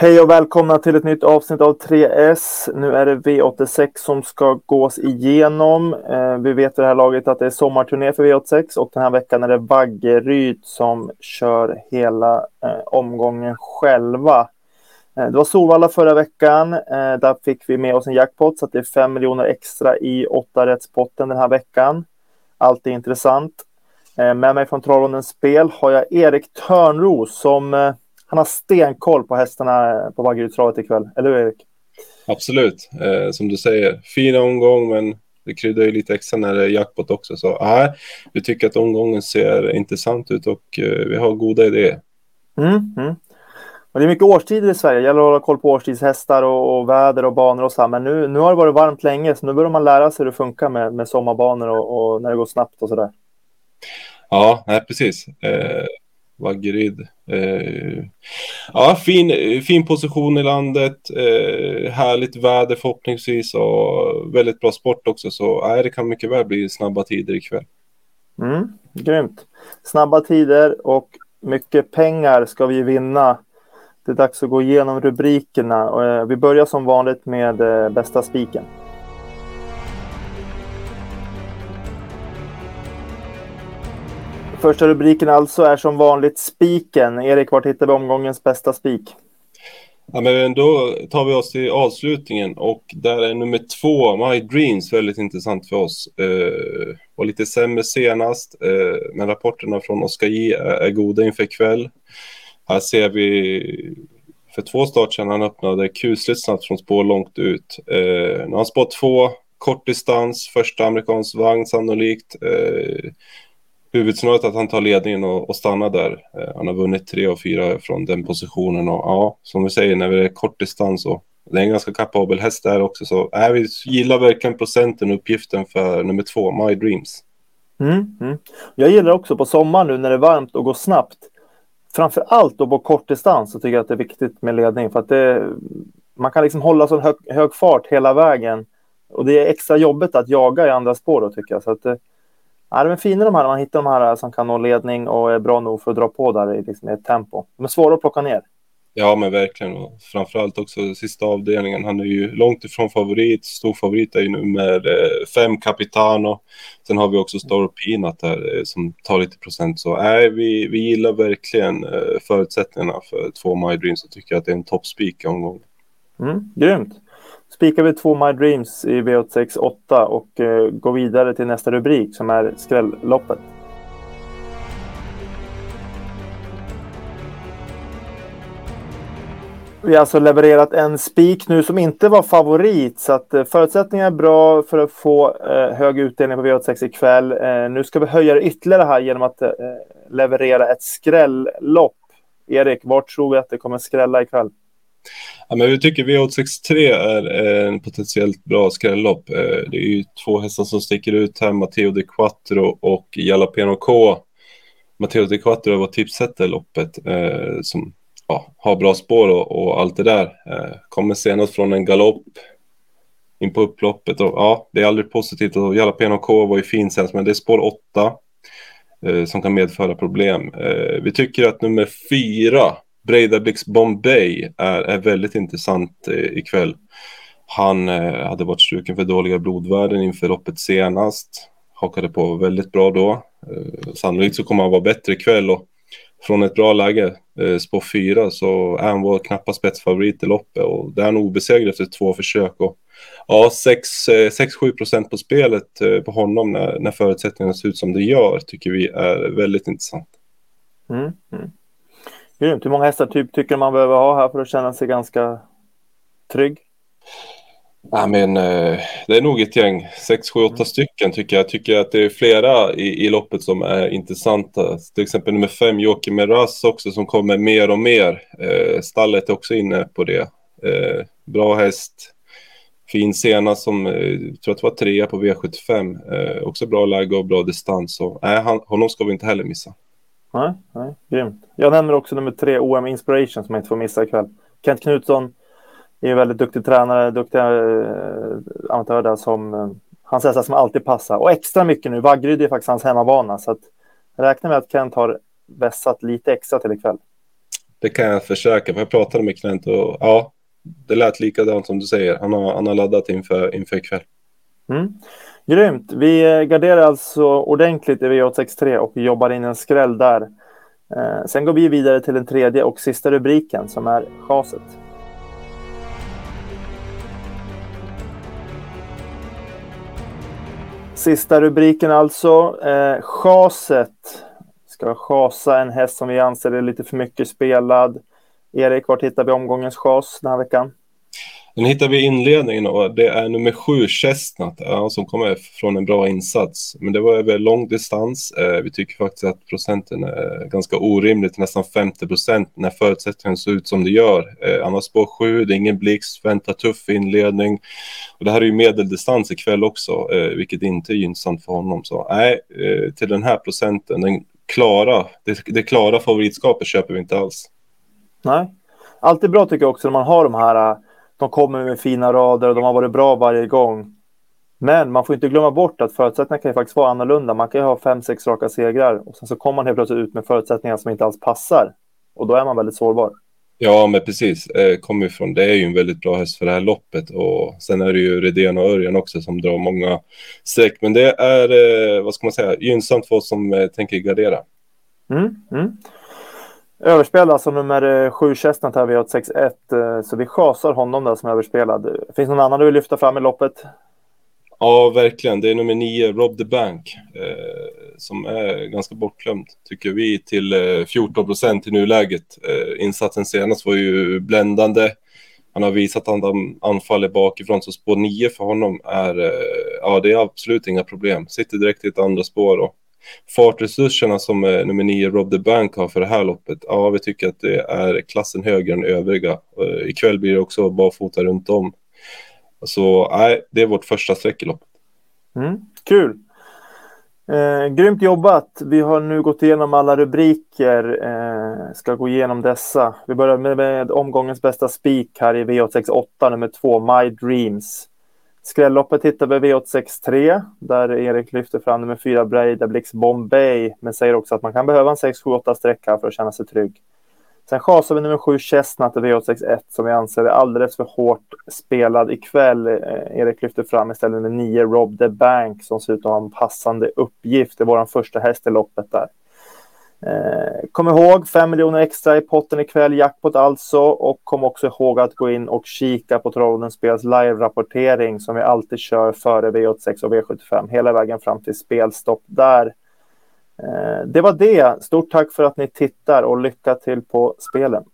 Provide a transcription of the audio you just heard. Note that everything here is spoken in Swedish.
Hej och välkomna till ett nytt avsnitt av 3S. Nu är det V86 som ska gås igenom. Eh, vi vet i det här laget att det är sommarturné för V86 och den här veckan är det Vaggeryd som kör hela eh, omgången själva. Eh, det var Solvalla förra veckan. Där fick vi med oss en jackpot så att det är 5 miljoner extra i åtta rättspotten den här veckan. Allt är intressant. Med mig från Trollhundens spel har jag Erik Törnros som han har stenkoll på hästarna på Vaggerydstravet ikväll. Eller hur Erik? Absolut. Eh, som du säger, fin omgång men det kryddar ju lite extra när det är jackpot också. Så äh, vi tycker att omgången ser intressant ut och eh, vi har goda idéer. Mm, mm. Och det är mycket årstider i Sverige. Det gäller att hålla koll på årstidshästar och, och väder och banor och så. Här. Men nu, nu har det varit varmt länge så nu börjar man lära sig hur det funkar med, med sommarbanor och, och när det går snabbt och så där. Ja, nej, precis. Eh, Vaggeryd. Eh, ja, fin, fin position i landet, eh, härligt väder förhoppningsvis och väldigt bra sport också. Så eh, det kan mycket väl bli snabba tider ikväll. Mm, grymt. Snabba tider och mycket pengar ska vi vinna. Det är dags att gå igenom rubrikerna. Eh, vi börjar som vanligt med eh, bästa spiken. Första rubriken alltså är som vanligt spiken. Erik, var hittar vi omgångens bästa spik? Ja, men då tar vi oss till avslutningen och där är nummer två, My Dreams, väldigt intressant för oss. Eh, var lite sämre senast, eh, men rapporterna från Oskar J är, är goda inför kväll. Här ser vi för två start sedan han öppnade kusligt snabbt från spår långt ut. Eh, nu har han spår två, kort distans, första amerikansk vagn sannolikt. Eh, huvudsnöret att han tar ledningen och, och stannar där. Eh, han har vunnit tre och fyra från den positionen och ja, som vi säger, när det är kort distans och det är en ganska kapabel häst där också. Så äh, vi gillar verkligen procenten och uppgiften för nummer två, My Dreams. Mm, mm. Jag gillar också på sommaren nu när det är varmt och går snabbt. Framför allt då på kort distans så tycker jag att det är viktigt med ledning för att det, man kan liksom hålla så hög, hög fart hela vägen. Och det är extra jobbigt att jaga i andra spår då tycker jag. Så att eh, Ja, de är fina de här, man hittar de här som kan nå ledning och är bra nog för att dra på där i liksom ett tempo. De är svåra att plocka ner. Ja, men verkligen. Och framförallt också sista avdelningen. Han är ju långt ifrån favorit. Stor favorit är ju nummer eh, fem, Capitano. Sen har vi också Star Peanut där eh, som tar lite procent. Så nej, vi, vi gillar verkligen eh, förutsättningarna för två My Dreams. Så tycker att det är en toppspik omgång. Mm, grymt spikar vi två My Dreams i V86 8 och eh, går vidare till nästa rubrik som är skrälloppet. Vi har alltså levererat en spik nu som inte var favorit så att eh, förutsättningarna är bra för att få eh, hög utdelning på V86 ikväll. Eh, nu ska vi höja det ytterligare här genom att eh, leverera ett skrällopp. Erik, vart tror vi att det kommer skrälla ikväll? Ja, men vi tycker V863 är eh, en potentiellt bra skrällopp. Eh, det är ju två hästar som sticker ut här, Matteo de Quattro och Jalapeno K. Matteo de Quattro var tipset i loppet eh, som ja, har bra spår och, och, allt det där. Eh, kommer senast från en galopp in på upploppet och ja, det är aldrig positivt och Jalapeno K var ju fin senast men det är spår 8 eh, som kan medföra problem. Eh, vi tycker att nummer 4 Breidablix Bombay är, är väldigt intressant eh, ikväll. Han eh, hade varit struken för dåliga blodvärden inför loppet senast. Hakade på väldigt bra då. Eh, sannolikt så kommer han vara bättre ikväll och från ett bra läge, eh, spår 4, så är han vår knappa spetsfavorit i loppet och det är han obesegrad efter två försök. Och, ja, 6-7 eh, procent på spelet eh, på honom när, när förutsättningarna ser ut som det gör tycker vi är väldigt intressant. Mm, mm. Grymt. Hur många hästar typ tycker man behöver ha här för att känna sig ganska trygg? Ja, men, eh, det är nog ett gäng, sex, sju, åtta mm. stycken tycker jag. Jag tycker att det är flera i, i loppet som är intressanta. Till exempel nummer fem, Joakim Meras också, som kommer mer och mer. Eh, stallet är också inne på det. Eh, bra häst, fin sena som, eh, tror att det var trea på V75. Eh, också bra läge och bra distans. Så, nej, han, honom ska vi inte heller missa. Nej, nej, grymt. Jag nämner också nummer tre, OM Inspiration, som jag inte får missa ikväll. Kent Knutsson är en väldigt duktig tränare, duktig eh, amatör där som eh, hans hästar som alltid passar. Och extra mycket nu, Vaggeryd är faktiskt hans hemmabana, så att räkna med att Kent har vässat lite extra till ikväll. det kan jag försöka. För jag pratade med Kent och ja, det lät likadant som du säger. Han har, han har laddat inför, inför ikväll. Mm. Grymt. Vi garderar alltså ordentligt i V863 och jobbar in en skräll där. Eh, sen går vi vidare till den tredje och sista rubriken som är chaset. Sista rubriken alltså. Eh, chaset. Ska chasa en häst som vi anser är lite för mycket spelad. Erik, var hittar vi omgångens chas den här veckan? Den hittar vi i inledningen och det är nummer sju, Chestnut, ja, som kommer från en bra insats. Men det var över lång distans. Eh, vi tycker faktiskt att procenten är ganska orimligt, nästan 50 procent, när förutsättningarna ser ut som det gör. Eh, han har spår sju, det är ingen blixt, väntar tuff inledning. Och det här är ju medeldistans ikväll också, eh, vilket inte är gynnsamt för honom. Så nej, eh, till den här procenten, den klara, det, det klara favoritskapet köper vi inte alls. Nej, alltid bra tycker jag också när man har de här eh, de kommer med fina rader och de har varit bra varje gång. Men man får inte glömma bort att förutsättningarna kan ju faktiskt vara annorlunda. Man kan ju ha fem, sex raka segrar och sen så kommer man helt plötsligt ut med förutsättningar som inte alls passar. Och då är man väldigt sårbar. Ja, men precis. Eh, kommer ifrån. Det är ju en väldigt bra häst för det här loppet och sen är det ju Redén och Örjan också som drar många streck. Men det är, eh, vad ska man säga, gynnsamt för oss som eh, tänker gardera. Mm, mm. Överspelad, alltså nummer eh, 7 Chestnut här, vi har 6-1. Eh, så vi chasar honom där som överspelad. Finns det någon annan du vill lyfta fram i loppet? Ja, verkligen. Det är nummer 9, Rob the Bank, eh, som är ganska bortglömd, tycker vi, till eh, 14 procent i nuläget. Eh, insatsen senast var ju bländande. Han har visat att han anfaller bakifrån, så spår 9 för honom är, eh, ja, det är absolut inga problem. Sitter direkt i ett andra spår och fartresurserna som eh, nummer nio Rob the Bank har för det här loppet, ja vi tycker att det är klassen högre än övriga. Eh, ikväll blir det också barfota runt om. Så nej, det är vårt första streck i loppet. Mm, kul! Eh, grymt jobbat! Vi har nu gått igenom alla rubriker, eh, ska gå igenom dessa. Vi börjar med, med omgångens bästa spik här i V868, nummer två, My Dreams. Skrälloppet hittar vi V863 där Erik lyfter fram nummer fyra Breida Blix Bombay men säger också att man kan behöva en 6, 7, 8 sträcka för att känna sig trygg. Sen chasar vi nummer 7 Chestnut V861 som vi anser är alldeles för hårt spelad ikväll. Eh, Erik lyfter fram istället med 9 Rob the Bank som ser ut att ha en passande uppgift. Det är vår första häst i loppet där. Eh, kom ihåg 5 miljoner extra i potten ikväll, jackpot alltså. Och kom också ihåg att gå in och kika på Tråden Spels live-rapportering som vi alltid kör före V86 och V75 hela vägen fram till spelstopp där. Eh, det var det. Stort tack för att ni tittar och lycka till på spelen.